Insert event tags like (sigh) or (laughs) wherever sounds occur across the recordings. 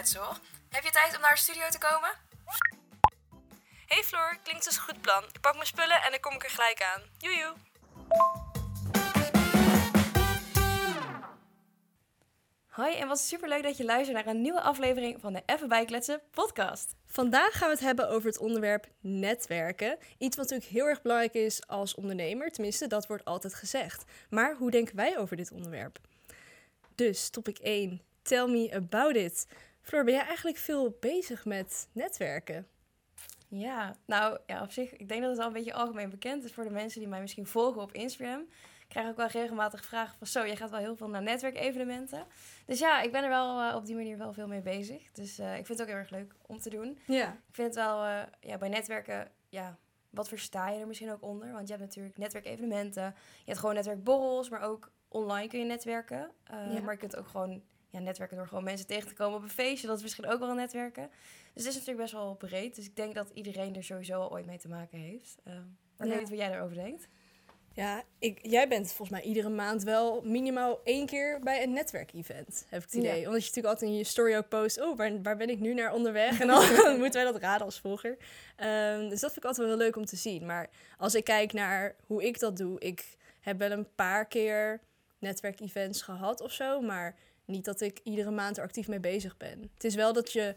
Heb je tijd om naar de studio te komen? Hey Floor, klinkt als een goed plan. Ik pak mijn spullen en dan kom ik er gelijk aan. Joejoe. Hoi en wat super leuk dat je luistert naar een nieuwe aflevering van de Even Bijkletsen podcast. Vandaag gaan we het hebben over het onderwerp netwerken. Iets wat natuurlijk heel erg belangrijk is als ondernemer. Tenminste, dat wordt altijd gezegd. Maar hoe denken wij over dit onderwerp? Dus topic 1. Tell me about it. Floor, ben jij eigenlijk veel bezig met netwerken? Ja, nou ja, op zich, ik denk dat het al een beetje algemeen bekend is voor de mensen die mij misschien volgen op Instagram. Ik krijg ook wel regelmatig vragen van zo, jij gaat wel heel veel naar netwerkevenementen. Dus ja, ik ben er wel uh, op die manier wel veel mee bezig. Dus uh, ik vind het ook heel erg leuk om te doen. Ja. Ik vind het wel, uh, ja, bij netwerken, ja, wat versta je er misschien ook onder? Want je hebt natuurlijk netwerkevenementen, je hebt gewoon netwerkborrels, maar ook online kun je netwerken. Ja. Maar je kunt ook gewoon ja, netwerken door gewoon mensen tegen te komen op een feestje. Dat is misschien ook wel netwerken. Dus het is natuurlijk best wel breed. Dus ik denk dat iedereen er sowieso al ooit mee te maken heeft. Uh, maar ik weet wat jij erover denkt. Ja, ik, jij bent volgens mij iedere maand wel minimaal één keer bij een netwerkevent, heb ik het idee. Ja. Omdat je natuurlijk altijd in je story ook post, oh, waar, waar ben ik nu naar onderweg? En dan (laughs) moeten wij dat raden als volger. Um, dus dat vind ik altijd wel heel leuk om te zien. Maar als ik kijk naar hoe ik dat doe, ik heb wel een paar keer netwerkevents gehad of zo, maar niet dat ik iedere maand er actief mee bezig ben. Het is wel dat je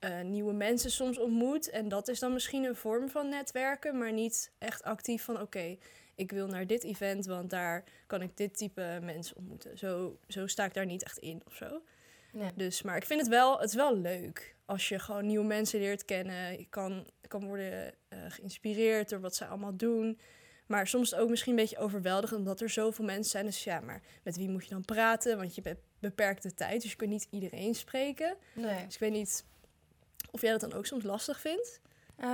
uh, nieuwe mensen soms ontmoet. En dat is dan misschien een vorm van netwerken, maar niet echt actief van oké, okay, ik wil naar dit event, want daar kan ik dit type mensen ontmoeten. Zo, zo sta ik daar niet echt in of zo. Dus, maar ik vind het wel, het is wel leuk als je gewoon nieuwe mensen leert kennen. Je kan, kan worden uh, geïnspireerd door wat zij allemaal doen. Maar soms is het ook misschien een beetje overweldigend omdat er zoveel mensen zijn. Dus ja, maar met wie moet je dan praten? Want je hebt beperkte tijd, dus je kunt niet iedereen spreken. Nee. Dus ik weet niet of jij dat dan ook soms lastig vindt. Uh,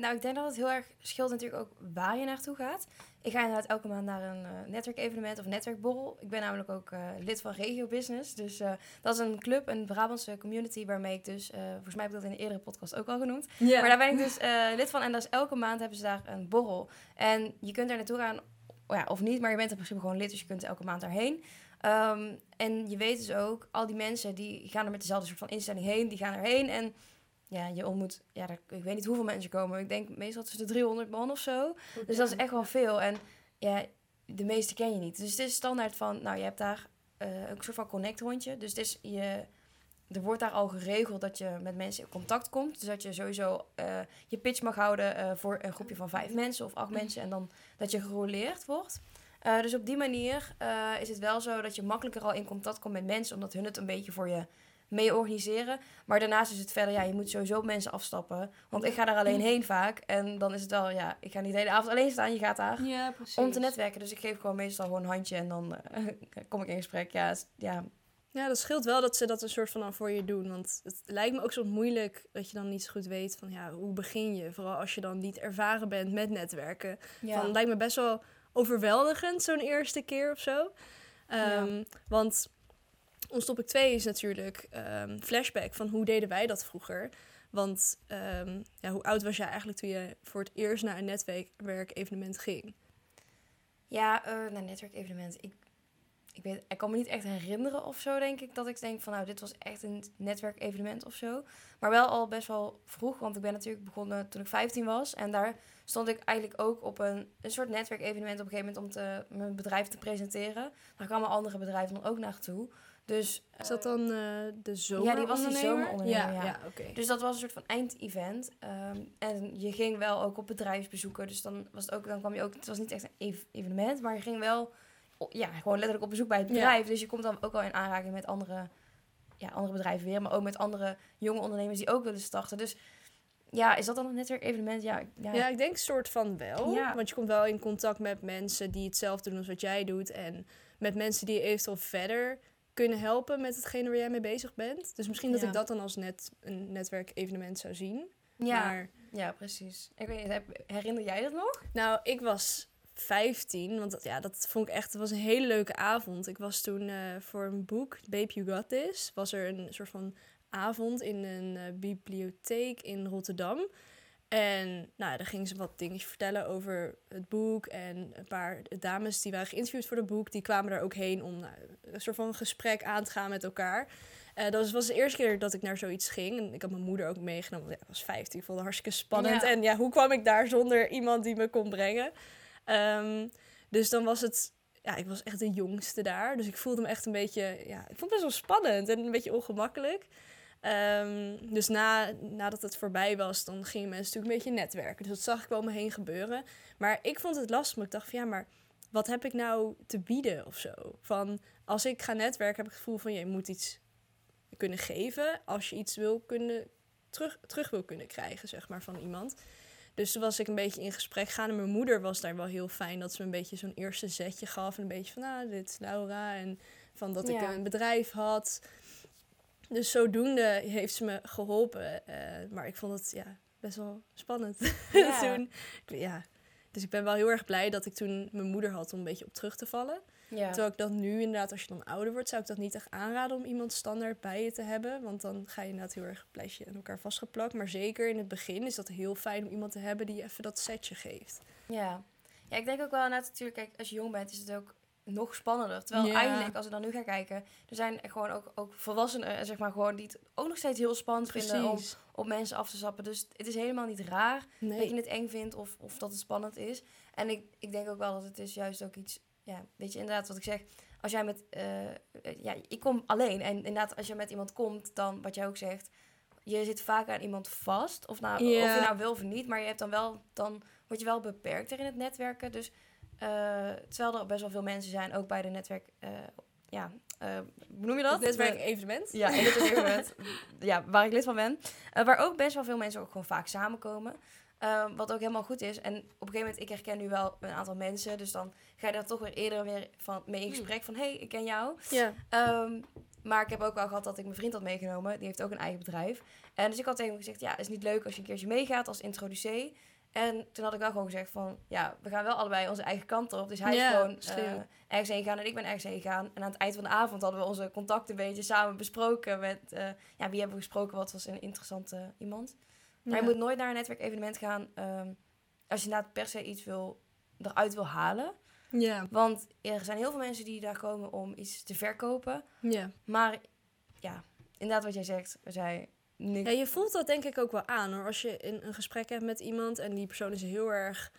nou, ik denk dat het heel erg scheelt natuurlijk ook waar je naartoe gaat. Ik ga inderdaad elke maand naar een uh, netwerkevenement of netwerkborrel. Ik ben namelijk ook uh, lid van Regio Business. Dus dat is een club, een Brabantse community waarmee ik dus... volgens mij heb ik dat in een eerdere podcast ook al genoemd. Yeah. Maar daar ben ik dus lid van en dat is elke maand hebben ze daar een borrel. En je kunt er naartoe gaan, ja, of niet, maar je bent in principe gewoon lid, dus je kunt elke maand daarheen. Um, en je weet dus ook, al die mensen die gaan er met dezelfde soort van instelling heen, die gaan erheen. En ja, je ontmoet, ja, ik weet niet hoeveel mensen komen. Ik denk meestal tussen de 300 man of zo. Dus dat is echt wel veel. En ja, de meeste ken je niet. Dus het is standaard van, nou, je hebt daar uh, een soort van connect rondje. Dus het is je, er wordt daar al geregeld dat je met mensen in contact komt. Dus dat je sowieso uh, je pitch mag houden uh, voor een groepje van vijf mensen of acht mensen. En dan dat je geroleerd wordt. Uh, dus op die manier uh, is het wel zo dat je makkelijker al in contact komt met mensen, omdat hun het een beetje voor je mee organiseren. Maar daarnaast is het verder, ja, je moet sowieso mensen afstappen. Want ik ga daar alleen heen vaak. En dan is het wel, ja, ik ga niet de hele avond alleen staan. Je gaat daar ja, om te netwerken. Dus ik geef gewoon meestal gewoon een handje en dan uh, (laughs) kom ik in gesprek. Ja, ja. Ja, dat scheelt wel dat ze dat een soort van dan voor je doen. Want het lijkt me ook soms moeilijk dat je dan niet zo goed weet van ja, hoe begin je? Vooral als je dan niet ervaren bent met netwerken. Ja. Van, lijkt me best wel overweldigend zo'n eerste keer of zo. Um, Ja. Want ons topic 2 is natuurlijk um, flashback van hoe deden wij dat vroeger. Want um, ja, hoe oud was jij eigenlijk toen je voor het eerst naar een netwerkevenement ging? Ja, uh, naar netwerkevenement. Ik, ik, weet, ik kan me niet echt herinneren of zo, denk ik. Dat ik denk van, nou, dit was echt een netwerkevenement of zo. Maar wel al best wel vroeg, want ik ben natuurlijk begonnen toen ik 15 was. En daar stond ik eigenlijk ook op een, een soort netwerkevenement op een gegeven moment om te, mijn bedrijf te presenteren. Daar kwamen andere bedrijven dan ook naartoe. Dus, Is dat dan uh, de zomer? Ja, die was die zomerondernemer. Ja, ja. ja. Okay. Dus dat was een soort van eindevent. Um, en je ging wel ook op bedrijfsbezoeken. Dus dan was het ook, dan kwam je ook. Het was niet echt een ev evenement, maar je ging wel, ja, gewoon letterlijk op bezoek bij het bedrijf. Ja. Dus je komt dan ook wel in aanraking met andere, ja, andere bedrijven weer, maar ook met andere jonge ondernemers die ook willen starten. Dus ja, is dat dan een netwerkevenement? Ja, ja. ja, ik denk soort van wel. Ja. Want je komt wel in contact met mensen die hetzelfde doen als wat jij doet. En met mensen die je eventueel verder kunnen helpen met hetgene waar jij mee bezig bent. Dus misschien dat Ja. ik dat dan als net een netwerkevenement zou zien. Ja, Maar ja precies. Ik weet herinner jij dat nog? nou, ik was 15, want dat, ja, dat vond ik echt, het was een hele leuke avond. Ik was toen eh, voor een boek, Babe You Got This, was er een soort van avond in een eh, bibliotheek in Rotterdam. En nou, daar gingen ze wat dingetjes vertellen over het boek. En een paar dames die waren geïnterviewd voor het boek, die kwamen daar ook heen om nou, een soort van gesprek aan te gaan met elkaar. Eh, dat was, was de eerste keer dat ik naar zoiets ging. En ik had mijn moeder ook meegenomen. want Ja, ik was 15, ik vond het hartstikke spannend. Ja. En ja, hoe kwam ik daar zonder iemand die me kon brengen? Ehm, dus dan was het... Ja, ik was echt de jongste daar. Dus ik voelde me echt een beetje... Ja, ik vond het best wel spannend en een beetje ongemakkelijk. Ehm, dus na, nadat het voorbij was, dan gingen mensen natuurlijk een beetje netwerken. Dus dat zag ik wel om me heen gebeuren. Maar ik vond het lastig, want ik dacht van ja, maar wat heb ik nou te bieden of zo? Van als ik ga netwerken, heb ik het gevoel van je moet iets kunnen geven als je iets wil kunnen terug, terug wil kunnen krijgen, zeg maar, van iemand. Dus toen was ik een beetje in gesprek gaan. En mijn moeder was daar wel heel fijn dat ze me een beetje zo'n eerste zetje gaf. En een beetje van, nou, dit is Laura. En van dat ik Ja. een bedrijf had. Dus zodoende heeft ze me geholpen. eh, maar ik vond het ja, best wel spannend (laughs) Ja. toen. Ja. Dus ik ben wel heel erg blij dat ik toen mijn moeder had om een beetje op terug te vallen. Ja. Terwijl ik dat nu inderdaad, als je dan ouder wordt, zou ik dat niet echt aanraden om iemand standaard bij je te hebben. Want dan ga je inderdaad heel erg blijf je aan elkaar vastgeplakt. Maar zeker in het begin is dat heel fijn om iemand te hebben die je even dat setje geeft. Ja. ja, ik denk ook wel inderdaad natuurlijk, kijk, als je jong bent is het ook nog spannender. Terwijl Ja. eigenlijk, als we dan nu gaan kijken, er zijn er gewoon ook, ook volwassenen, eh, zeg maar gewoon, die het ook nog steeds heel spannend vinden om op mensen af te stappen. Dus het is helemaal niet raar dat je het eng vindt of, of dat het spannend is. En ik, ik denk ook wel dat het is juist ook iets, ja, weet je, inderdaad wat ik zeg. Als jij met, eh, ja, ik kom alleen. En inderdaad, als je met iemand komt, dan wat jij ook zegt, je zit vaak aan iemand vast. Of, nou, of je nou wil of niet, maar je hebt dan wel, dan word je wel beperkter in het netwerken. Dus eh, terwijl er best wel veel mensen zijn, ook bij de netwerk, ja, hoe noem je dat? Netwerk evenement. ja, (laughs) evenement. ja, waar ik lid van ben. Waar ook best wel veel mensen ook gewoon vaak samenkomen. Eh, wat ook helemaal goed is. En op een gegeven moment, ik herken nu wel een aantal mensen. Dus dan ga je daar toch weer eerder weer van, mee in Hmm. gesprek. Van, hé, hey, ik ken jou. Ja. Ehm, maar ik heb ook wel gehad dat ik mijn vriend had meegenomen. Die heeft ook een eigen bedrijf. En dus ik had tegen hem gezegd, ja, het is niet leuk als je een keertje meegaat als introducee. En toen had ik wel gewoon gezegd van, ja, we gaan wel allebei onze eigen kant op. Dus hij Ja, is gewoon eh, ergens heen gegaan en ik ben ergens heen gegaan. En aan het eind van de avond hadden we onze contacten een beetje samen besproken. Met, eh, ja, wie hebben we gesproken? Wat was een interessante iemand? Maar je moet nooit naar een netwerkevenement gaan ehm, als je inderdaad per se iets wil, eruit wil halen. Ja. Want er zijn heel veel mensen die daar komen om iets te verkopen. Ja. Maar ja, inderdaad wat jij zegt, zijn niks. ja, je voelt dat denk ik ook wel aan hoor. Als je in een gesprek hebt met iemand en die persoon is heel erg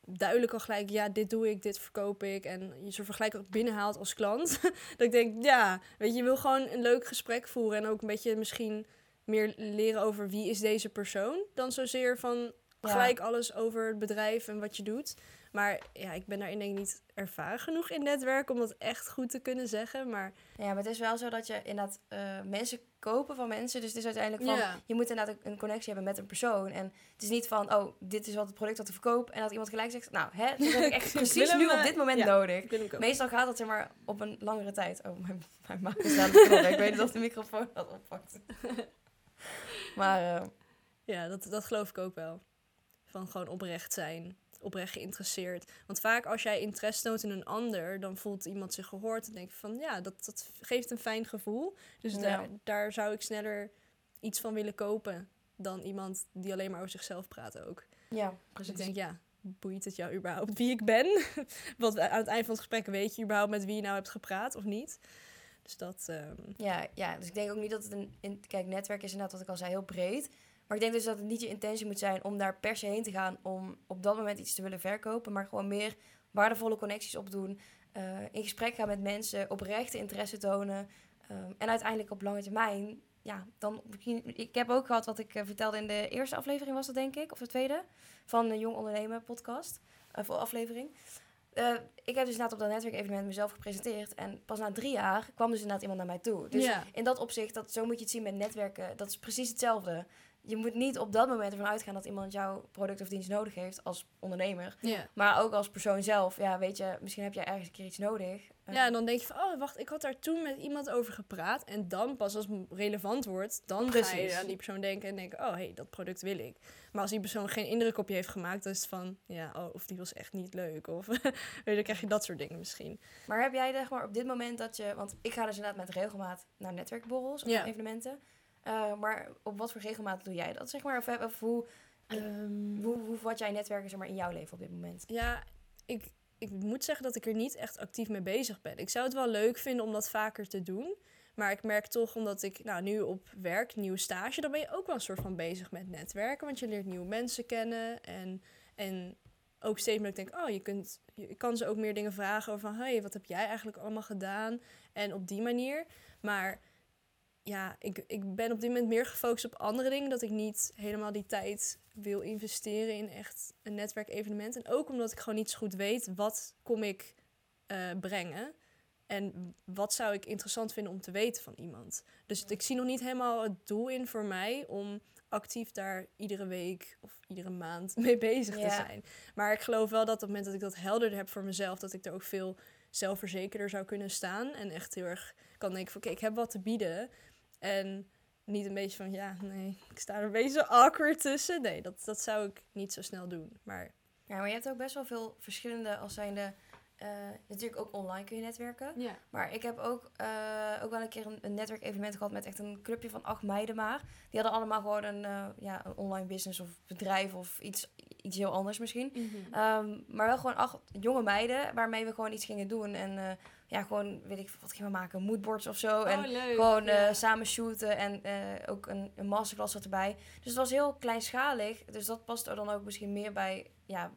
duidelijk al gelijk, ja, dit doe ik, dit verkoop ik. En je zo'n vergelijk ook binnenhaalt als klant. (laughs) dat ik denk, ja, weet je, je wil gewoon een leuk gesprek voeren en ook een beetje misschien meer leren over wie is deze persoon. Dan zozeer van Ja. gelijk alles over het bedrijf en wat je doet. Maar ja, ik ben daarin denk ik niet ervaren genoeg in netwerk om dat echt goed te kunnen zeggen. Maar Ja, maar het is wel zo dat je inderdaad eh, mensen kopen van mensen. Dus het is uiteindelijk van, Ja. je moet inderdaad een connectie hebben met een persoon. En het is niet van, oh, dit is wat het product dat ik verkoop. En dat iemand gelijk zegt, nou, hè, dat heb ik echt (laughs) precies nu op eh, dit moment ja. nodig. Meestal gaat dat zeg maar op een langere tijd. Oh, mijn, mijn maag is aan het (laughs) knallen. Ik weet niet of de microfoon dat oppakt. (laughs) maar eh, Ja, dat, dat geloof ik ook wel. Van gewoon oprecht zijn, oprecht geïnteresseerd. Want vaak als jij interesse toont in een ander, dan voelt iemand zich gehoord en denk je van ja, dat, dat geeft een fijn gevoel. Dus Ja. daar, daar zou ik sneller iets van willen kopen dan iemand die alleen maar over zichzelf praat ook. ja, Dus precies. ik denk ja, boeit het jou überhaupt wie ik ben? (laughs) Want aan het eind van het gesprek weet je überhaupt met wie je nou hebt gepraat of niet. Dus dat, ehm, Ja, ja, dus ik denk ook niet dat het een... Kijk, netwerk is inderdaad wat ik al zei, heel breed. Maar ik denk dus dat het niet je intentie moet zijn om daar per se heen te gaan... om op dat moment iets te willen verkopen. Maar gewoon meer waardevolle connecties opdoen. eh in gesprek gaan met mensen, oprechte interesse tonen. ehm, en uiteindelijk op lange termijn... Ja, dan... Ik heb ook gehad wat ik eh, vertelde in de eerste aflevering was dat denk ik. Of de tweede. Van de Jong Ondernemen podcast. Of aflevering. Eh, ik heb dus inderdaad op dat netwerkevenement mezelf gepresenteerd. En pas na drie jaar kwam dus inderdaad iemand naar mij toe. Dus in dat opzicht, dat, zo moet je het zien met netwerken. Dat is precies hetzelfde. Je moet niet op dat moment ervan uitgaan dat iemand jouw product of dienst nodig heeft als ondernemer. Maar ook als persoon zelf. Ja, weet je, misschien heb jij ergens een keer iets nodig. Eh, Ja, en dan denk je van, oh wacht, ik had daar toen met iemand over gepraat. En dan pas als het relevant wordt, dan ga je Precies. aan die persoon denken en denken, oh hé, hey, dat product wil ik. Maar als die persoon geen indruk op je heeft gemaakt, dan is het van, ja, oh, of die was echt niet leuk. Of (laughs) weet je, dan krijg je dat soort dingen misschien. Maar heb jij zeg maar op dit moment dat je... Want ik ga dus inderdaad met regelmaat naar netwerkborrels of Ja. evenementen. Eh, maar op wat voor regelmaat doe jij dat, zeg maar? Of, of hoe, hoe, hoe vat jij netwerken zeg maar, in jouw leven op dit moment? Ja, ik, ik moet zeggen dat ik er niet echt actief mee bezig ben. Ik zou het wel leuk vinden om dat vaker te doen. Maar ik merk toch, omdat ik nou, nu op werk, nieuwe stage, dan ben je ook wel een soort van bezig met netwerken. Want je leert nieuwe mensen kennen. En, en ook steeds meer ik denk, oh, je, kunt, je kan ze ook meer dingen vragen over van, hey, wat heb jij eigenlijk allemaal gedaan? En op die manier. Maar ja, ik, ik ben op dit moment meer gefocust op andere dingen. Dat ik niet helemaal die tijd wil investeren in echt een netwerkevenement. En ook omdat ik gewoon niet zo goed weet wat kom ik uh, brengen. En wat zou ik interessant vinden om te weten van iemand. Dus ik zie nog niet helemaal het doel in voor mij om actief daar iedere week of iedere maand (laughs) mee bezig te zijn. Maar ik geloof wel dat op het moment dat ik dat helderder heb voor mezelf, dat ik er ook veel zelfverzekerder zou kunnen staan. En echt heel erg kan denken van oké, ik heb wat te bieden. En niet een beetje van ja, nee, ik sta er een beetje zo awkward tussen. Nee, dat, dat zou ik niet zo snel doen. Maar... Ja, maar je hebt ook best wel veel verschillende als zijnde uh, natuurlijk ook online kun je netwerken. Ja. Maar ik heb ook, uh, ook wel een keer een, een netwerkevenement gehad met echt een clubje van acht meiden maar. Die hadden allemaal gewoon een, uh, ja, een online business of bedrijf of iets, iets heel anders misschien. Mm -hmm. um, maar wel gewoon acht jonge meiden waarmee we gewoon iets gingen doen. En ja, gewoon, weet ik wat gingen we maken, moodboards of zo. Oh, en leuk. gewoon ja. samen shooten en ook een, een masterclass zat erbij. Dus het was heel kleinschalig. Dus dat past er dan ook misschien meer bij, ja,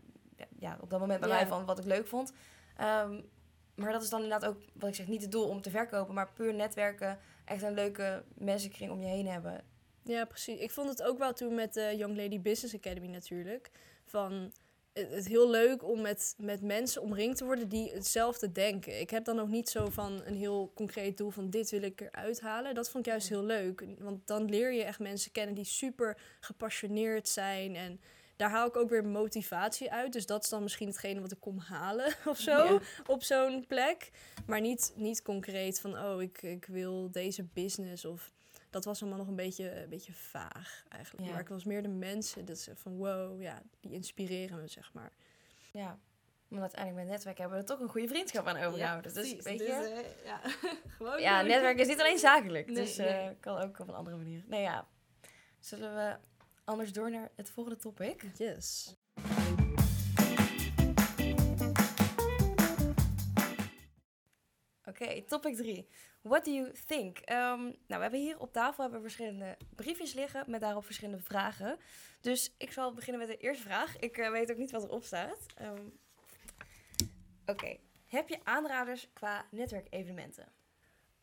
ja op dat moment bij mij van wat ik leuk vond. Um, maar dat is dan inderdaad ook, wat ik zeg, niet het doel om te verkopen, maar puur netwerken. Echt een leuke mensenkring om je heen hebben. Ja, precies. Ik vond het ook wel toen met de Young Lady Business Academy natuurlijk. Van het heel leuk om met, met mensen omringd te worden die hetzelfde denken. Ik heb dan ook niet zo van een heel concreet doel van dit wil ik eruit halen. Dat vond ik juist heel leuk. Want dan leer je echt mensen kennen die super gepassioneerd zijn en daar haal ik ook weer motivatie uit. Dus dat is dan misschien hetgene wat ik kom halen (laughs) of zo op zo'n plek. Maar niet, niet concreet van, oh, ik, ik wil deze business of... Dat was allemaal nog een beetje, een beetje vaag eigenlijk. Maar ik was meer de mensen, dat ze van wow, ja, die inspireren me, zeg maar. Ja, want uiteindelijk met netwerk hebben we er toch een goede vriendschap aan overgehouden. Ja, dus weet je... Dus, uh, ja, (laughs) gewoon ja netwerk is niet alleen zakelijk. Nee, dus uh, kan ook op een andere manier. Nee, ja. Zullen we anders door naar het volgende topic. Yes. Oké, topic 3. What do you think? Um, nou, we hebben hier op tafel hebben we verschillende briefjes liggen met daarop verschillende vragen. Dus ik zal beginnen met de eerste vraag. Ik uh, weet ook niet wat erop staat. Um, Oké, heb je aanraders qua netwerkevenementen?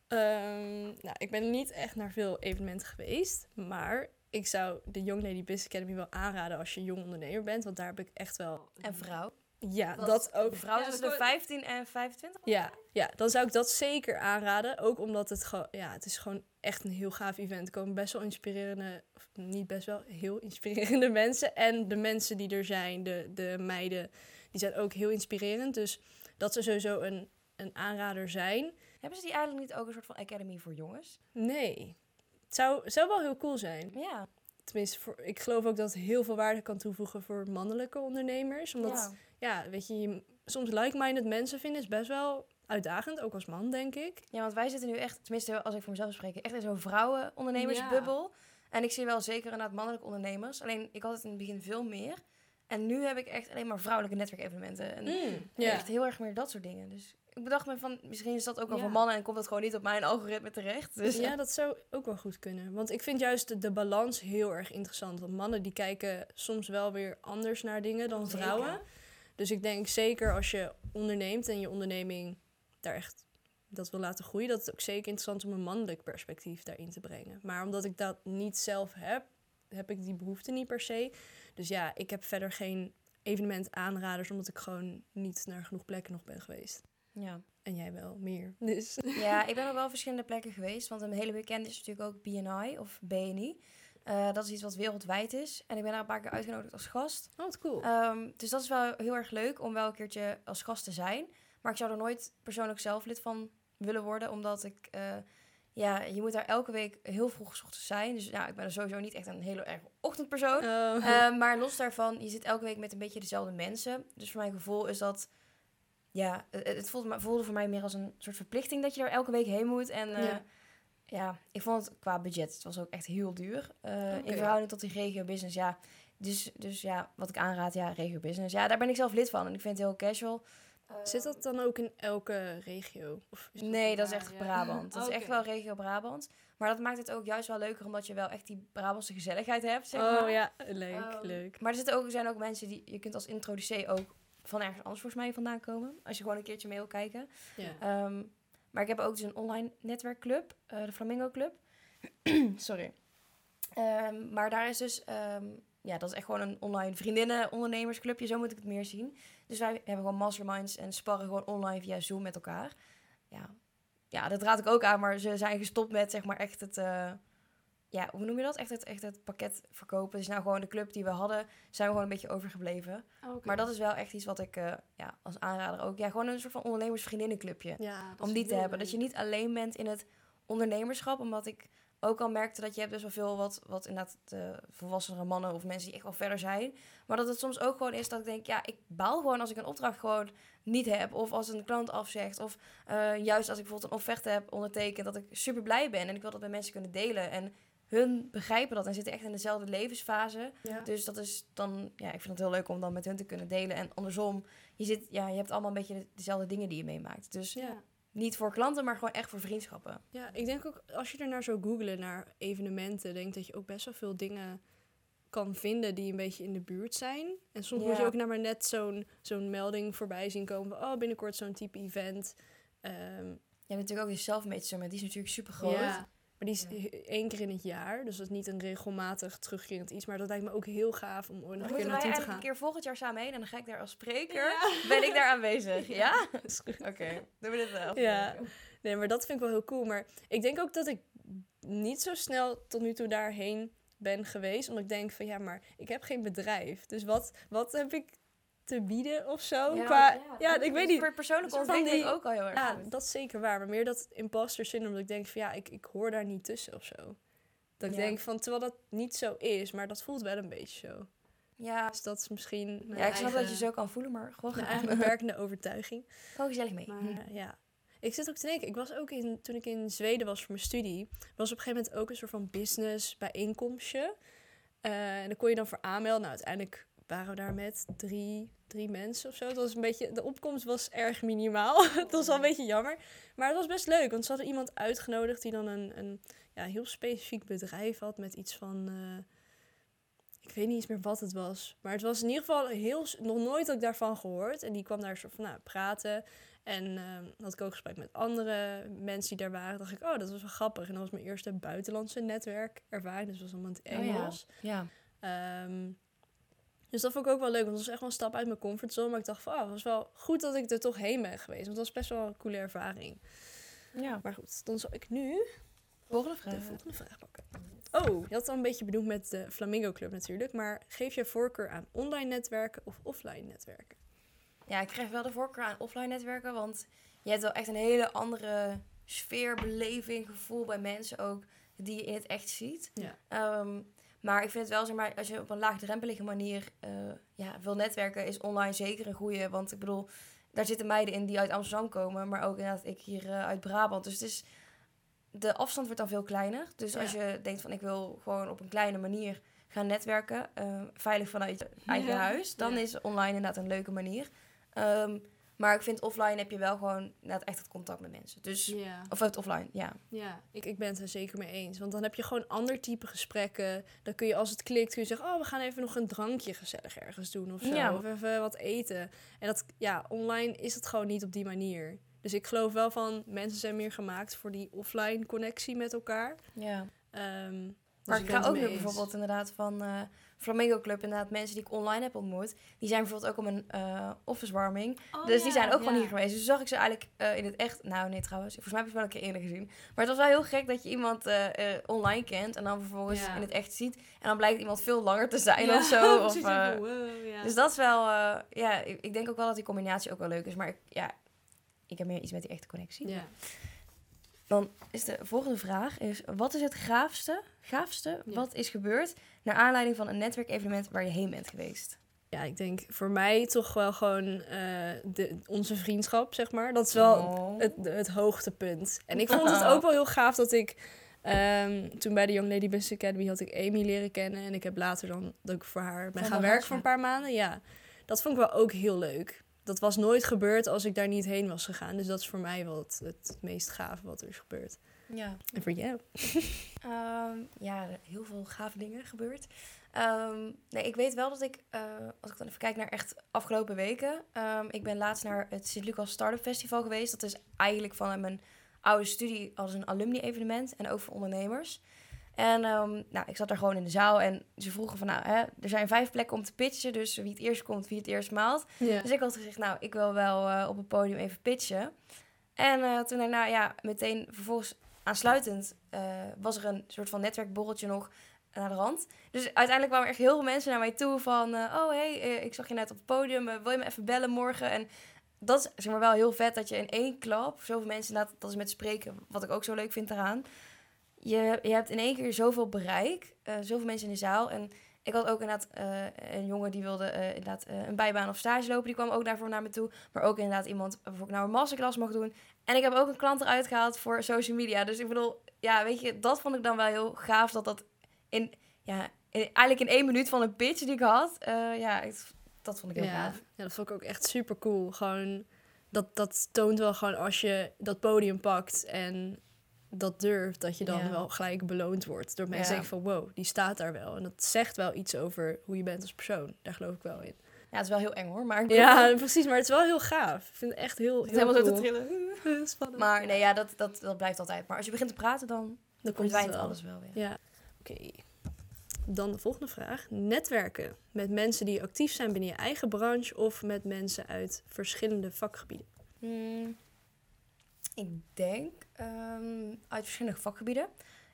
Um, nou, ik ben niet echt naar veel evenementen geweest, maar ik zou de Young Lady Business Academy wel aanraden als je jong ondernemer bent. Want daar heb ik echt wel... En vrouw? Ja, dat ook. Vrouw tussen de 15 en 25? Ja, ja, dan zou ik dat zeker aanraden. Ook omdat het gewoon, ja, het is gewoon echt een heel gaaf event. Er komen best wel inspirerende, of niet best wel, heel inspirerende (laughs) mensen. En de mensen die er zijn, de, de meiden, die zijn ook heel inspirerend. Dus dat ze sowieso een, een aanrader zijn. Hebben ze die eigenlijk niet ook een soort van academy voor jongens? Nee. Het zou, zou wel heel cool zijn. Ja. Tenminste, voor, ik geloof ook dat het heel veel waarde kan toevoegen voor mannelijke ondernemers. Omdat, ja, weet je, soms like-minded mensen vinden is best wel uitdagend, ook als man, denk ik. Ja, want wij zitten nu echt, tenminste als ik voor mezelf spreek, echt in zo'n vrouwenondernemersbubbel. En ik zie wel zeker inderdaad mannelijke ondernemers. Alleen, ik had het in het begin veel meer. En nu heb ik echt alleen maar vrouwelijke netwerkevenementen. En mm, echt heel erg meer dat soort dingen. Dus ik bedacht me van, misschien is dat ook wel ja. voor mannen en komt dat gewoon niet op mijn algoritme terecht. Dus, ja, dat zou ook wel goed kunnen. Want ik vind juist de, de balans heel erg interessant. Want mannen die kijken soms wel weer anders naar dingen dan vrouwen. Dus ik denk zeker als je onderneemt en je onderneming daar echt dat wil laten groeien, dat het ook zeker interessant om een mannelijk perspectief daarin te brengen. Maar omdat ik dat niet zelf heb, heb ik die behoefte niet per se. Dus ja, ik heb verder geen evenement aanraders, omdat ik gewoon niet naar genoeg plekken nog ben geweest. Ja. En jij wel meer. Dus. (laughs) Ja, ik ben ook wel verschillende plekken geweest. Want een hele bekend is natuurlijk ook BNI of BNI. Uh, dat is iets wat wereldwijd is. En ik ben daar een paar keer uitgenodigd als gast. Oh, wat cool. Um, dus dat is wel heel erg leuk om wel een keertje als gast te zijn. Maar ik zou er nooit persoonlijk zelf lid van willen worden. Omdat ik... Uh, ja, je moet daar elke week heel vroeg ochtends zijn. Dus ja, ik ben er sowieso niet echt een hele erg ochtendpersoon. Oh. Uh, maar los daarvan, je zit elke week met een beetje dezelfde mensen. Dus voor mijn gevoel is dat ja, het voelde, voelde voor mij meer als een soort verplichting dat je er elke week heen moet. En uh, ja. ja. ik vond het qua budget, het was ook echt heel duur. Uh, In verhouding tot die regio business, ja. Dus, dus ja, wat ik aanraad, ja, regio business. Ja, daar ben ik zelf lid van en ik vind het heel casual. Zit dat dan ook in elke regio? Of Nee, dat is echt. Brabant. Dat is echt wel regio Brabant. Maar dat maakt het ook juist wel leuker, omdat je wel echt die Brabantse gezelligheid hebt, zeg Oh maar. ja, leuk, Ehm, leuk. Maar er zitten ook, er zijn ook mensen die... Je kunt als introducee ook van ergens anders volgens mij vandaan komen. Als je gewoon een keertje mee wil kijken. Ja. Ehm, maar ik heb ook dus een online netwerkclub, eh, de Flamingo Club. (clears throat) Sorry. Ehm, maar daar is dus, ehm, ja, dat is echt gewoon een online vriendinnen-ondernemersclubje, zo moet ik het meer zien. Dus wij hebben gewoon masterminds en sparren gewoon online via Zoom met elkaar. Ja, ja dat raad ik ook aan, maar ze zijn gestopt met zeg maar echt het, eh, ja, hoe noem je dat? Echt het, echt het pakket verkopen. Dus nou gewoon de club die we hadden, zijn we gewoon een beetje overgebleven. Maar dat is wel echt iets wat ik eh, ja, als aanrader ook, ja, gewoon een soort van ondernemersvriendinnenclubje ja, om is die te hebben. Dat je niet alleen bent in het ondernemerschap. Omdat ik ook al merkte dat je hebt best wel veel wat, wat inderdaad de volwassenere mannen of mensen die echt wel verder zijn. Maar dat het soms ook gewoon is dat ik denk, ja, ik baal gewoon als ik een opdracht gewoon niet heb. Of als een klant afzegt. Of eh, juist als ik bijvoorbeeld een offerte heb ondertekend, dat ik super blij ben. En ik wil dat bij mensen kunnen delen. En hun begrijpen dat en zitten echt in dezelfde levensfase. Ja. Dus dat is dan, ja, ik vind het heel leuk om dan met hun te kunnen delen. En andersom, je, zit, ja, je hebt allemaal een beetje de- dezelfde dingen die je meemaakt. Dus Ja. niet voor klanten, maar gewoon echt voor vriendschappen. ja, ik denk ook als je er naar zou googlen naar evenementen, denk dat je ook best wel veel dingen kan vinden die een beetje in de buurt zijn. En soms moet je ook naar maar net zo'n zo'n melding voorbij zien komen van, oh, binnenkort zo'n type event. Ehm, Je hebt natuurlijk ook de Selfmade Summit, die is natuurlijk super groot. Ja, maar die is Ja. één keer in het jaar. Dus dat is niet een regelmatig terugkerend iets. Maar dat lijkt me ook heel gaaf om ooit nog een keer naartoe te eigenlijk gaan. een keer volgend jaar samen heen en dan ga ik daar als spreker. Ben ik daar aanwezig? (laughs) Ja? Is goed. Oké, doen we dit wel. Ja. Nee, maar dat vind ik wel heel cool. Maar ik denk ook dat ik niet zo snel tot nu toe daarheen ben geweest. Omdat ik denk van ja, maar ik heb geen bedrijf. Dus wat, wat heb ik te bieden of zo? Qua, ja, ik weet niet. Voor persoonlijke Een ontwikkeling die- ook al heel erg Ja, goed. dat is zeker waar. Maar meer dat imposter syndrome. Dat ik denk van ja, ik, ik hoor daar niet tussen of zo. Dat ik Ja. denk van, terwijl dat niet zo is. Maar dat voelt wel een beetje zo. Ja. Dus dat is misschien ja, ik snap dat je zo kan voelen, maar gewoon mijn gaan. eigen beperkende overtuiging. Gewoon gezellig mee. Maar ja, ik zit ook te denken. Ik was ook in, toen ik in Zweden was voor mijn studie, was op een gegeven moment ook een soort van business bijeenkomstje. Eh, en daar kon je dan voor aanmelden. Nou, uiteindelijk waren we daar met drie, drie mensen of zo. Het was een beetje, de opkomst was erg minimaal. (laughs) het was wel een beetje jammer. Maar het was best leuk, want ze hadden iemand uitgenodigd die dan een, een ja, heel specifiek bedrijf had met iets van. eh, ik weet niet eens meer wat het was. Maar het was in ieder geval heel... Nog nooit had ik daarvan gehoord. En die kwam daar soort van nou, praten. En ehm, had ik ook gesprek met andere mensen die daar waren. dacht ik, oh, dat was wel grappig. En dat was mijn eerste buitenlandse netwerkervaring. Dus dat was allemaal in het Oh ja. Engels. Ja. Ehm, dus dat vond ik ook wel leuk. Want het was echt wel een stap uit mijn comfortzone. Maar ik dacht van, oh, het was wel goed dat ik er toch heen ben geweest. Want het was best wel een coole ervaring. ja. Maar goed, dan zal ik nu Volgende de vraag. volgende vraag pakken. Oh, je had al een beetje benoemd met de Flamingo Club natuurlijk. Maar geef je voorkeur aan online netwerken of offline netwerken? Ja, ik krijg wel de voorkeur aan offline netwerken, want je hebt wel echt een hele andere sfeer, beleving, gevoel bij mensen ook, die je in het echt ziet. Ja. Ehm, maar ik vind het wel, zeg maar, als je op een laagdrempelige manier eh, ja, wil netwerken, is online zeker een goede. Want ik bedoel, daar zitten meiden in die uit Amsterdam komen, maar ook inderdaad ik hier eh, uit Brabant. Dus het is, de afstand wordt dan veel kleiner. Dus als je denkt van ik wil gewoon op een kleine manier gaan netwerken, eh, veilig vanuit je eigen Ja. huis, dan Ja. is online inderdaad een leuke manier. Ehm, maar ik vind offline heb je wel gewoon inderdaad echt het contact met mensen. Dus, Ja, of het offline, ja. ja. Ik, ik ben het er zeker mee eens. Want dan heb je gewoon ander type gesprekken. Dan kun je als het klikt, kun je zeggen... oh, we gaan even nog een drankje gezellig ergens doen of zo. Ja. Of even wat eten. En dat, ja, online is het gewoon niet op die manier. Dus ik geloof wel van... mensen zijn meer gemaakt voor die offline connectie met elkaar. ja. Ehm, dus Maar ik ga ook nu bijvoorbeeld inderdaad van eh Flamingo Club, inderdaad mensen die ik online heb ontmoet, die zijn bijvoorbeeld ook om een eh office warming. Oh, dus die zijn ook gewoon hier geweest. Dus zag ik ze eigenlijk eh, in het echt, nou nee trouwens, volgens mij heb ik ze wel een keer eerder gezien. Maar het was wel heel gek dat je iemand eh, online kent en dan vervolgens Ja. in het echt ziet. En dan blijkt iemand veel langer te zijn of zo. (laughs) Of, wow. Dus dat is wel, ja, ik, ik denk ook wel dat die combinatie ook wel leuk is. Maar ik, ja, ik heb meer iets met die echte connectie. ja. Dan is de volgende vraag is, wat is het gaafste, gaafste Ja. wat is gebeurd naar aanleiding van een netwerkevenement waar je heen bent geweest? Ja, ik denk voor mij toch wel gewoon eh, de, onze vriendschap, zeg maar. Dat is wel Oh. het, het hoogtepunt. En ik (laughs) vond het ook wel heel gaaf dat ik... ehm, toen bij de Young Lady Business Academy had ik Amy leren kennen. En ik heb later dan dat ik voor haar ben gaan werken voor een paar maanden. Ja, dat vond ik wel ook heel leuk. dat was nooit gebeurd als ik daar niet heen was gegaan. Dus dat is voor mij wel het, het meest gave wat er is gebeurd. Ja. En voor jou? (laughs) Ehm, ja, heel veel gave dingen gebeurd. Ehm, nee, ik weet wel dat ik, eh, als ik dan even kijk naar echt afgelopen weken. ehm, ik ben laatst naar het Sint-Lucas Startup Festival geweest. Dat is eigenlijk vanuit mijn oude studie als een alumni-evenement en ook voor ondernemers. En nou, ik zat daar gewoon in de zaal en ze vroegen van, nou, hè, er zijn vijf plekken om te pitchen. Dus wie het eerst komt, wie het eerst maalt. Ja. Dus ik had gezegd, nou, ik wil wel eh, op het podium even pitchen. En eh, toen daarna, ja, meteen vervolgens aansluitend eh, was er een soort van netwerkborreltje nog naar de rand. Dus uiteindelijk kwamen echt heel veel mensen naar mij toe van... eh, oh, hey, eh, ik zag je net op het podium, wil je me even bellen morgen? En dat is zeg maar wel heel vet dat je in één klap zoveel mensen... inderdaad, Dat is met spreken, wat ik ook zo leuk vind eraan. Je, je hebt in één keer zoveel bereik, zoveel mensen in de zaal... En ik had ook inderdaad eh, een jongen die wilde eh, inderdaad eh, een bijbaan of stage lopen. Die kwam ook daarvoor naar me toe. Maar ook inderdaad iemand waarvoor ik nou een masterclass mocht doen. En ik heb ook een klant eruit gehaald voor social media. Dus ik bedoel, ja, weet je, dat vond ik dan wel heel gaaf. Dat dat in, ja, in- eigenlijk in één minuut van een pitch die ik had. ja, ik- dat vond ik heel ja, gaaf. ja, dat vond ik ook echt super cool. Gewoon, dat, dat toont wel gewoon als je dat podium pakt en dat durft, dat je dan Ja. wel gelijk beloond wordt. Door mensen Ja. denken van wow, die staat daar wel. En dat zegt wel iets over hoe je bent als persoon. Daar geloof ik wel in. Ja, het is wel heel eng hoor. Maar Ja, precies. Maar het is wel heel gaaf. Ik vind het echt heel, het heel helemaal zo te trillen. (laughs) Spannend. Maar nee, ja, dat, dat, dat blijft altijd. Maar als je begint te praten, dan dan komt het wel. alles wel weer. Ja, oké. Dan de volgende vraag. Netwerken met mensen die actief zijn binnen je eigen branche of met mensen uit verschillende vakgebieden? Hmm, ik denk ehm, uit verschillende vakgebieden.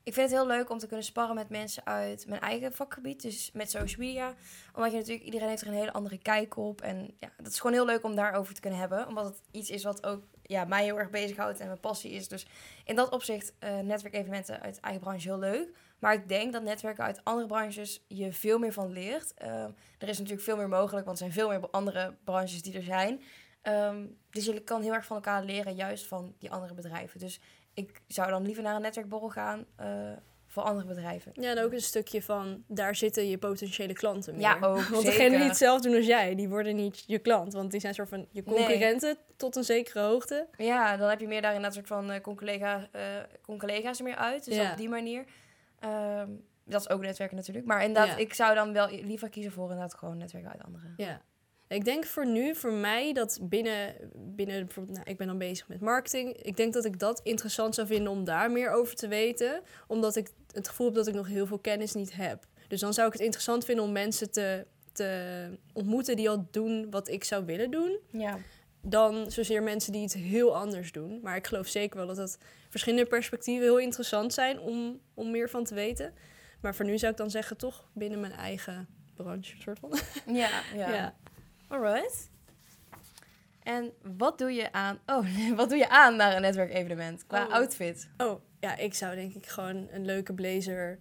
Ik vind het heel leuk om te kunnen sparren met mensen uit mijn eigen vakgebied, dus met social media. Omdat je natuurlijk, iedereen heeft er een hele andere kijk op. En ja, dat is gewoon heel leuk om daarover te kunnen hebben. Omdat het iets is wat ook ja, mij heel erg bezighoudt en mijn passie is. Dus in dat opzicht, eh netwerkevenementen uit eigen branche heel leuk. Maar ik denk dat netwerken uit andere branches je veel meer van leert. Ehm, er is natuurlijk veel meer mogelijk, want er zijn veel meer andere branches die er zijn. Ehm, dus je kan heel erg van elkaar leren, juist van die andere bedrijven. Dus ik zou dan liever naar een netwerkborrel gaan eh, voor andere bedrijven. Ja, en ook een stukje van daar zitten je potentiële klanten meer. Ja, ook, Want zeker. degenen die hetzelfde doen als jij, die worden niet je klant. Want die zijn soort van je concurrenten tot een zekere hoogte. Ja, dan heb je meer daarin dat soort van uh, con-collega, eh, con-collega's er meer uit. Dus Ja. op die manier. Ehm, dat is ook netwerken natuurlijk. Maar inderdaad, Ja. ik zou dan wel liever kiezen voor inderdaad gewoon netwerken uit andere. Ja. Ik denk voor nu, voor mij, dat binnen, binnen bijvoorbeeld, nou, ik ben dan bezig met marketing. Ik denk dat ik dat interessant zou vinden om daar meer over te weten. Omdat ik het gevoel heb dat ik nog heel veel kennis niet heb. Dus dan zou ik het interessant vinden om mensen te, te ontmoeten die al doen wat ik zou willen doen. Ja. Dan zozeer mensen die iets heel anders doen. Maar ik geloof zeker wel dat dat verschillende perspectieven heel interessant zijn om, om meer van te weten. Maar voor nu zou ik dan zeggen, toch binnen mijn eigen branche, soort van. Ja, ja. (laughs) ja. Alright. En wat doe je aan... Oh, (laughs) wat doe je aan naar een netwerkevenement qua Oh. outfit? Oh, ja, ik zou denk ik gewoon een leuke blazer.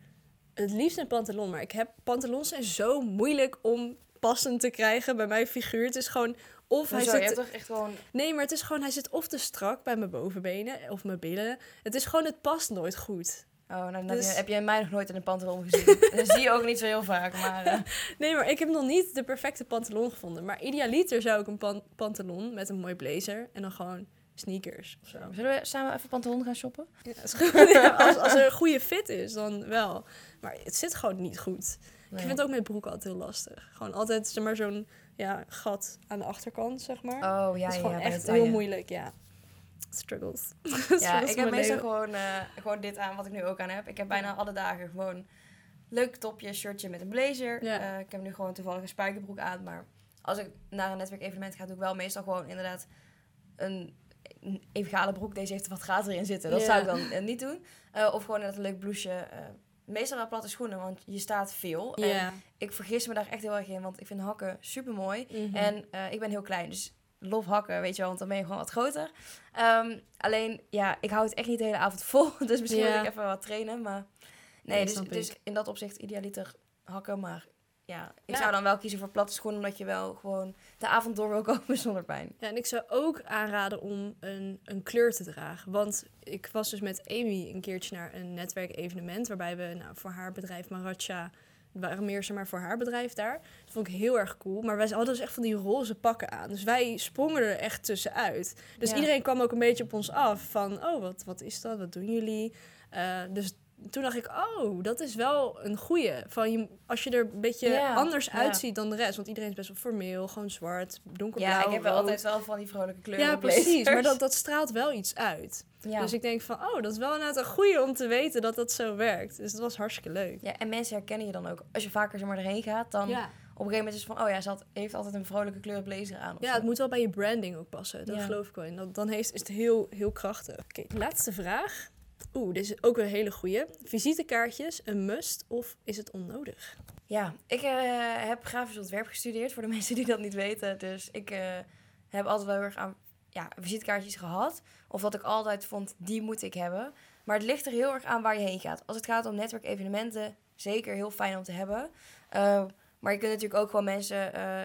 Het liefst een pantalon, maar ik heb pantalons zijn zo moeilijk om passend te krijgen bij mijn figuur. Het is gewoon of hij zit hebt toch echt gewoon... Nee, maar het is gewoon hij zit of te strak bij mijn bovenbenen of mijn billen. Het is gewoon het past nooit goed. Oh, nou, dan Dus- heb, je, heb jij mij nog nooit in een pantalon gezien. (laughs) dat zie je ook niet zo heel vaak, maar... eh, (laughs) Nee, maar ik heb nog niet de perfecte pantalon gevonden. Maar idealiter zou ik een pan- pantalon met een mooi blazer en dan gewoon sneakers of zo. Zullen we samen even pantalon gaan shoppen? Ja, (laughs) als, als er een goede fit is, dan wel. Maar het zit gewoon niet goed. Ik vind het ook met broeken altijd heel lastig. Gewoon altijd zeg maar, zo'n ja, gat aan de achterkant, zeg maar. Oh, ja, dat is ja, gewoon echt heel moeilijk, ja. Struggles. (laughs) Ja, ik heb meestal gewoon, eh, gewoon dit aan wat ik nu ook aan heb. Ik heb bijna alle dagen gewoon leuk topje, shirtje met een blazer. Ja. Eh, ik heb nu gewoon toevallig een spijkerbroek aan. Maar als ik naar een netwerkevenement ga, doe ik wel meestal gewoon inderdaad een, een broek. Deze heeft wat gaten erin zitten. Dat Ja. zou ik dan eh, niet doen. Of gewoon een leuk blouseje. meestal wel platte schoenen, want je staat veel. En ik vergis me daar echt heel erg in, want ik vind hakken super mooi. Mhm. En ik ben heel klein, dus lof hakken, weet je wel, want dan ben je gewoon wat groter. Ehm, alleen, ja, ik hou het echt niet de hele avond (laughs) vol. Dus misschien Ja. moet ik even wat trainen. Maar nee, Ja, dus, dus in dat opzicht idealiter hakken. Maar ja, ik Ja. zou dan wel kiezen voor platte schoenen, omdat je wel gewoon de avond door wil (laughs) komen zonder pijn. Ja, en ik zou ook aanraden om een, een kleur te dragen. Want ik was dus met Amy een keertje naar een netwerkevenement... waarbij we nou, voor haar bedrijf Maracha waren meer zeg maar, voor haar bedrijf daar. Dat vond ik heel erg cool. Maar wij hadden dus echt van die roze pakken aan. Dus wij sprongen er echt tussenuit. Dus Ja. iedereen kwam ook een beetje op ons af. Van, oh, wat, wat is dat? Wat doen jullie? Eh, dus toen dacht ik, oh, dat is wel een goeie. Van je, als je er een beetje anders uitziet dan de rest. Want iedereen is best wel formeel. Gewoon zwart, donkerblauw, Ja, ik heb wel altijd wel van die vrolijke kleuren. Ja, precies. blazers. Maar dat, dat straalt wel iets uit. Ja. Dus ik denk van, oh, dat is wel inderdaad een goeie om te weten dat dat zo werkt. Dus dat was hartstikke leuk. ja, en mensen herkennen je dan ook. Als je vaker zeg maar, erheen gaat, dan Ja. op een gegeven moment is het van... Oh ja, ze had, heeft altijd een vrolijke kleuren blazer aan. ja, zo. het moet wel bij je branding ook passen. Dat Ja. geloof ik wel. En dat, dan heeft, is het heel, heel krachtig. Oké, laatste vraag. Oeh, dit is ook een hele goeie. Visitekaartjes, een must of is het onnodig? Ja, ik eh, heb grafisch ontwerp gestudeerd, voor de (laughs) mensen die dat niet weten. Dus ik eh, heb altijd wel heel erg aan ja, visitekaartjes gehad. Of dat ik altijd vond, die moet ik hebben. Maar het ligt er heel erg aan waar je heen gaat. Als het gaat om netwerkevenementen, zeker heel fijn om te hebben. Eh, maar je kunt natuurlijk ook gewoon mensen...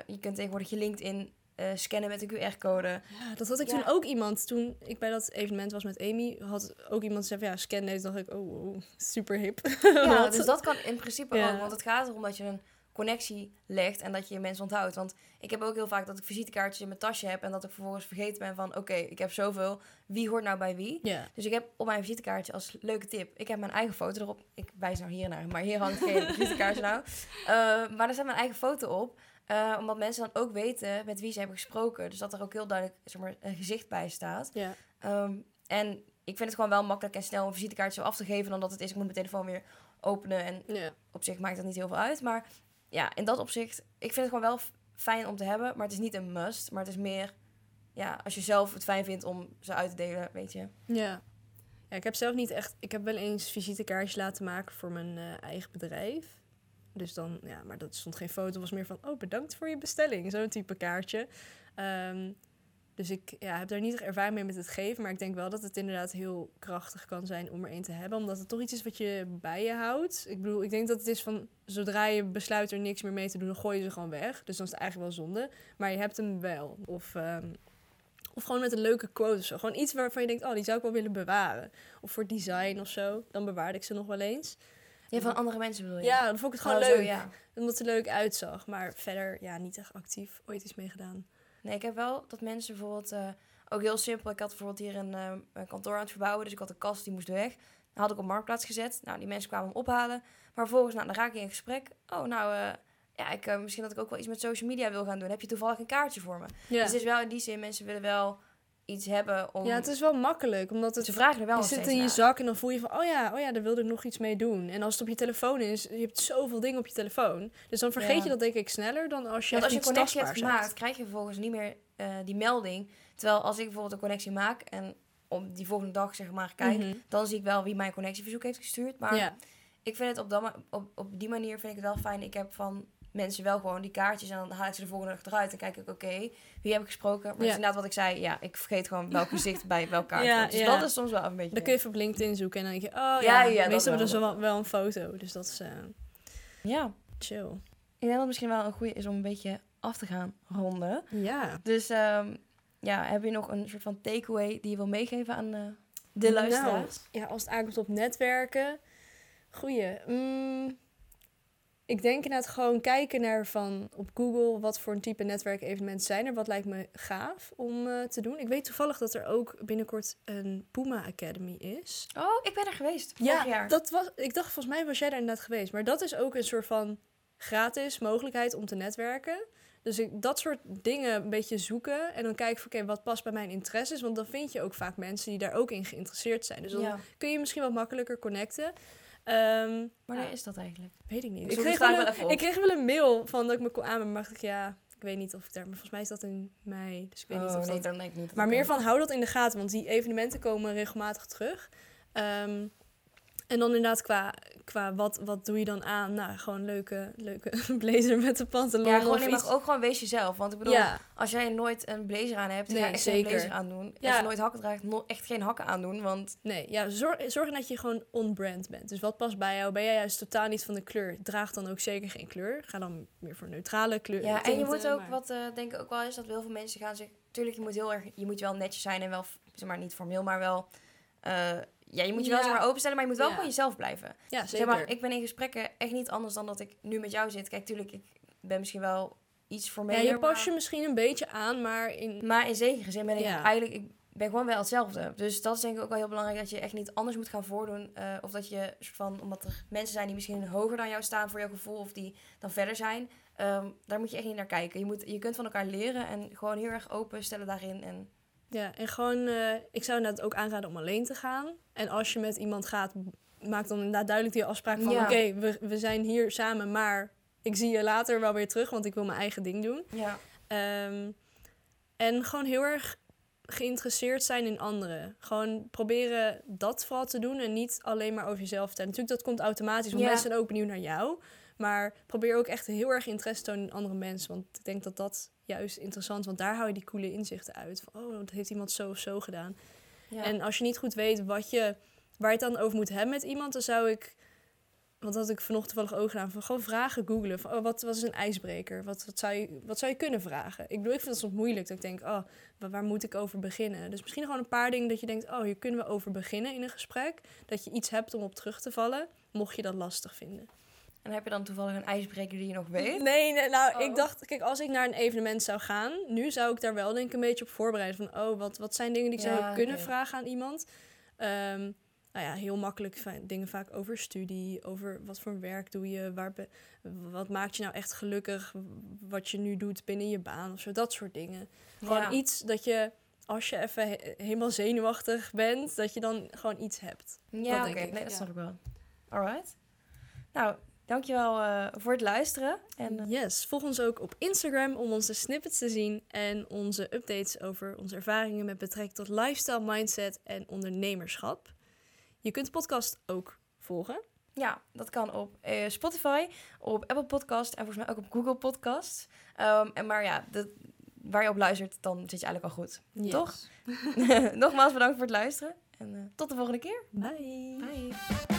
je kunt tegenwoordig je LinkedIn eh, scannen met een QR-code. Ja, dat had ik Ja. toen ook iemand. Toen ik bij dat evenement was met Amy, had ook iemand gezegd, ja, scan deze. dacht ik, oh, super hip. (laughs) Ja, dus dat kan in principe Ja. ook. Want het gaat erom dat je een connectie legt en dat je je mensen onthoudt. Want ik heb ook heel vaak dat ik visitekaartjes in mijn tasje heb en dat ik vervolgens vergeten ben van oké, ik heb zoveel. Wie hoort nou bij wie? Ja. Dus ik heb op mijn visitekaartje als leuke tip. Ik heb mijn eigen foto erop. Ik wijs nou hier naar, maar hier hangt geen (laughs) visitekaartje nou. Eh, maar er staat mijn eigen foto op. eh, omdat mensen dan ook weten met wie ze hebben gesproken. Dus dat er ook heel duidelijk zeg maar, een gezicht bij staat. Ja. Ehm, en ik vind het gewoon wel makkelijk en snel een visitekaartje zo af te geven dan dat het is. Ik moet mijn telefoon weer openen en Ja. op zich maakt dat niet heel veel uit. Maar ja, in dat opzicht, ik vind het gewoon wel fijn om te hebben. Maar het is niet een must. Maar het is meer, ja, als je zelf het fijn vindt om ze uit te delen, weet je. Ja. ja, ik heb zelf niet echt... Ik heb wel eens visitekaartjes laten maken voor mijn eh, eigen bedrijf. Dus dan, ja, maar dat stond geen foto. was meer van, oh, bedankt voor je bestelling. Zo'n type kaartje. Ehm, dus ik ja, heb daar niet echt ervaring mee met het geven. Maar ik denk wel dat het inderdaad heel krachtig kan zijn om er een te hebben. Omdat het toch iets is wat je bij je houdt. Ik bedoel, ik denk dat het is van... Zodra je besluit er niks meer mee te doen, dan gooi je ze gewoon weg. Dus dan is het eigenlijk wel zonde. Maar je hebt hem wel. Of... ehm, of gewoon met een leuke quote zo. Gewoon iets waarvan je denkt, oh, die zou ik wel willen bewaren. Of voor design of zo. Dan bewaarde ik ze nog wel eens. Ja, van andere mensen bedoel je? Ja, dan vond ik het gewoon Oh, zo, leuk. ja. Omdat het er leuk uitzag. Maar verder, ja, niet echt actief ooit iets mee gedaan. Nee, ik heb wel dat mensen bijvoorbeeld... eh, ook heel simpel. Ik had bijvoorbeeld hier een, eh, een kantoor aan het verbouwen. Dus ik had een kast, die moest weg. Dat had ik op Marktplaats gezet. Nou, die mensen kwamen hem ophalen. Maar vervolgens, nou, dan raak ik in gesprek. Oh, nou, eh, ja, ik, misschien dat ik ook wel iets met social media wil gaan doen. Heb je toevallig een kaartje voor me? Ja, Dus het is wel in die zin, mensen willen wel iets hebben om... ja het is wel makkelijk. Omdat het, Ze vragen er wel je zit in je naar. zak en dan voel je van, oh ja, oh ja, daar wilde ik nog iets mee doen. En als het op je telefoon is, je hebt zoveel dingen op je telefoon. Dus dan vergeet Ja. je dat denk ik sneller dan als je Want echt als je een connectie hebt gemaakt, krijg je vervolgens niet meer eh, die melding. Terwijl als ik bijvoorbeeld een connectie maak en op die volgende dag zeg maar kijk, Mhm. dan zie ik wel wie mijn connectieverzoek heeft gestuurd. Maar Ja. ik vind het op, dat, op, op die manier vind ik het wel fijn. Ik heb van mensen wel gewoon die kaartjes en dan haal ik ze de volgende dag eruit. En kijk ik, oké, wie heb ik gesproken? Maar het is inderdaad wat ik zei, ja, ik vergeet gewoon (laughs) welk gezicht bij welk hoort. dus dat is soms wel een beetje... Dan kun je even op LinkedIn zoeken en dan denk je, oh ja, Ja, meestal hebben we dus wel, wel een foto. Dus dat is eh, Ja, chill. ik denk dat het misschien wel een goede is om een beetje af te gaan ronden. Ja. Dus ehm, ja, heb je nog een soort van takeaway die je wil meegeven aan eh, de luisteraars? Nou, ja, als het aankomt op netwerken. Goeie. Mm, ik denk inderdaad gewoon kijken naar van op Google wat voor een type netwerkevenementen zijn er. Wat lijkt me gaaf om eh, te doen. Ik weet toevallig dat er ook binnenkort een Puma Academy is. Oh, ik ben er geweest vorig jaar. dat was. Ik dacht volgens mij was jij daar inderdaad geweest. Maar dat is ook een soort van gratis mogelijkheid om te netwerken. Dus ik, dat soort dingen een beetje zoeken. En dan kijken van oké, wat past bij mijn interesses. Want dan vind je ook vaak mensen die daar ook in geïnteresseerd zijn. Dus dan ja. kun je misschien wat makkelijker connecten. Ehm, Wanneer ja, is dat eigenlijk? weet ik niet. Ik kreeg, wel een, ik kreeg wel een mail van dat ik me kon aanmelden. Maar dacht ik, ja, ik weet niet of ik daar... Maar volgens mij is dat in mei. Dus ik weet niet oh, of nee, dat... dan ik niet. Maar meer van, hou dat in de gaten. Want die evenementen komen regelmatig terug. Ehm, en dan inderdaad qua, qua wat, wat doe je dan aan? Nou, gewoon leuke, leuke (laughs) blazer met een pantalon Ja, gewoon, iets. maar ook gewoon wees jezelf. Want ik bedoel, Ja, als jij nooit een blazer aan hebt, Nee, ga echt zeker. een blazer aandoen. Ja. Als je nooit hakken draagt, no- echt geen hakken aandoen. Want nee, ja, zorg, zorg dat je gewoon on-brand bent. Dus wat past bij jou? Ben jij juist totaal niet van de kleur? Draag dan ook zeker geen kleur. Ga dan meer voor neutrale kleur. ja, en je moet ook, maar- wat eh denk ik ook wel is, dat heel veel mensen gaan zich... Tuurlijk, je moet heel erg, je moet wel netjes zijn en wel, zeg maar niet formeel, maar wel... eh, ja, je moet je wel Ja. zeg maar openstellen, maar je moet wel Ja. gewoon jezelf blijven. Ja, Zeg zeker. maar, ik ben in gesprekken echt niet anders dan dat ik nu met jou zit. Kijk, tuurlijk, ik ben misschien wel iets ja, formeler. je past maar- je misschien een beetje aan, maar in... Maar in zekere zin ben ik Ja. eigenlijk... Ik ben gewoon wel hetzelfde. Dus dat is denk ik ook wel heel belangrijk... dat je echt niet anders moet gaan voordoen. eh, of dat je, soort van, omdat er mensen zijn die misschien hoger dan jou staan voor jouw gevoel... of die dan verder zijn. ehm, daar moet je echt niet naar kijken. Je, moet, je kunt van elkaar leren en gewoon heel erg open stellen daarin. En Ja, en gewoon, eh, ik zou inderdaad ook aanraden om alleen te gaan. En als je met iemand gaat, maak dan inderdaad duidelijk die afspraak van... Ja. oké, we, we zijn hier samen, maar ik zie je later wel weer terug... want ik wil mijn eigen ding doen. ja, Ehm, en gewoon heel erg geïnteresseerd zijn in anderen. Gewoon proberen dat vooral te doen en niet alleen maar over jezelf te Natuurlijk, dat komt automatisch, want Ja. mensen zijn ook benieuwd naar jou. Maar probeer ook echt heel erg interesse te tonen in andere mensen. Want ik denk dat dat juist interessant is, want daar hou je die coole inzichten uit. Van, oh, dat heeft iemand zo of zo gedaan. ja. En als je niet goed weet wat je, waar je het dan over moet hebben met iemand, dan zou ik, want dat had ik vanochtend toevallig ook gedaan, van gewoon vragen googlen. Van, oh, wat, wat is een ijsbreker? Wat, wat, zou je, wat zou je kunnen vragen? Ik bedoel, ik vind het soms moeilijk dat ik denk, oh, waar, waar moet ik over beginnen? Dus misschien gewoon een paar dingen dat je denkt, oh, hier kunnen we over beginnen in een gesprek. Dat je iets hebt om op terug te vallen, mocht je dat lastig vinden. En heb je dan toevallig een ijsbreker die je nog weet? Nee, nee nou, Oh. ik dacht, kijk, als ik naar een evenement zou gaan, nu zou ik daar wel denk ik een beetje op voorbereiden. Van, oh, wat, wat zijn dingen die ik Ja, zou kunnen vragen aan iemand? Ehm, nou ja, heel makkelijk dingen vaak over studie, over wat voor werk doe je, waar be- wat maakt je nou echt gelukkig, wat je nu doet binnen je baan of zo, dat soort dingen. Gewoon Ja. iets dat je, als je even he- helemaal zenuwachtig bent, dat je dan gewoon iets hebt. Ja, Dat oké. Nee, dat ja. snap ik wel. Alright. Nou, dankjewel eh voor het luisteren. En eh, Yes, volg ons ook op Instagram om onze snippets te zien en onze updates over onze ervaringen met betrekking tot lifestyle, mindset en ondernemerschap. Je kunt de podcast ook volgen. Ja, dat kan op eh, Spotify, op Apple Podcast en volgens mij ook op Google Podcast. Ehm, en maar ja, dat, waar je op luistert, dan zit je eigenlijk al goed. Yes. Toch? (laughs) Nogmaals bedankt voor het luisteren en tot de volgende keer. Bye. Bye.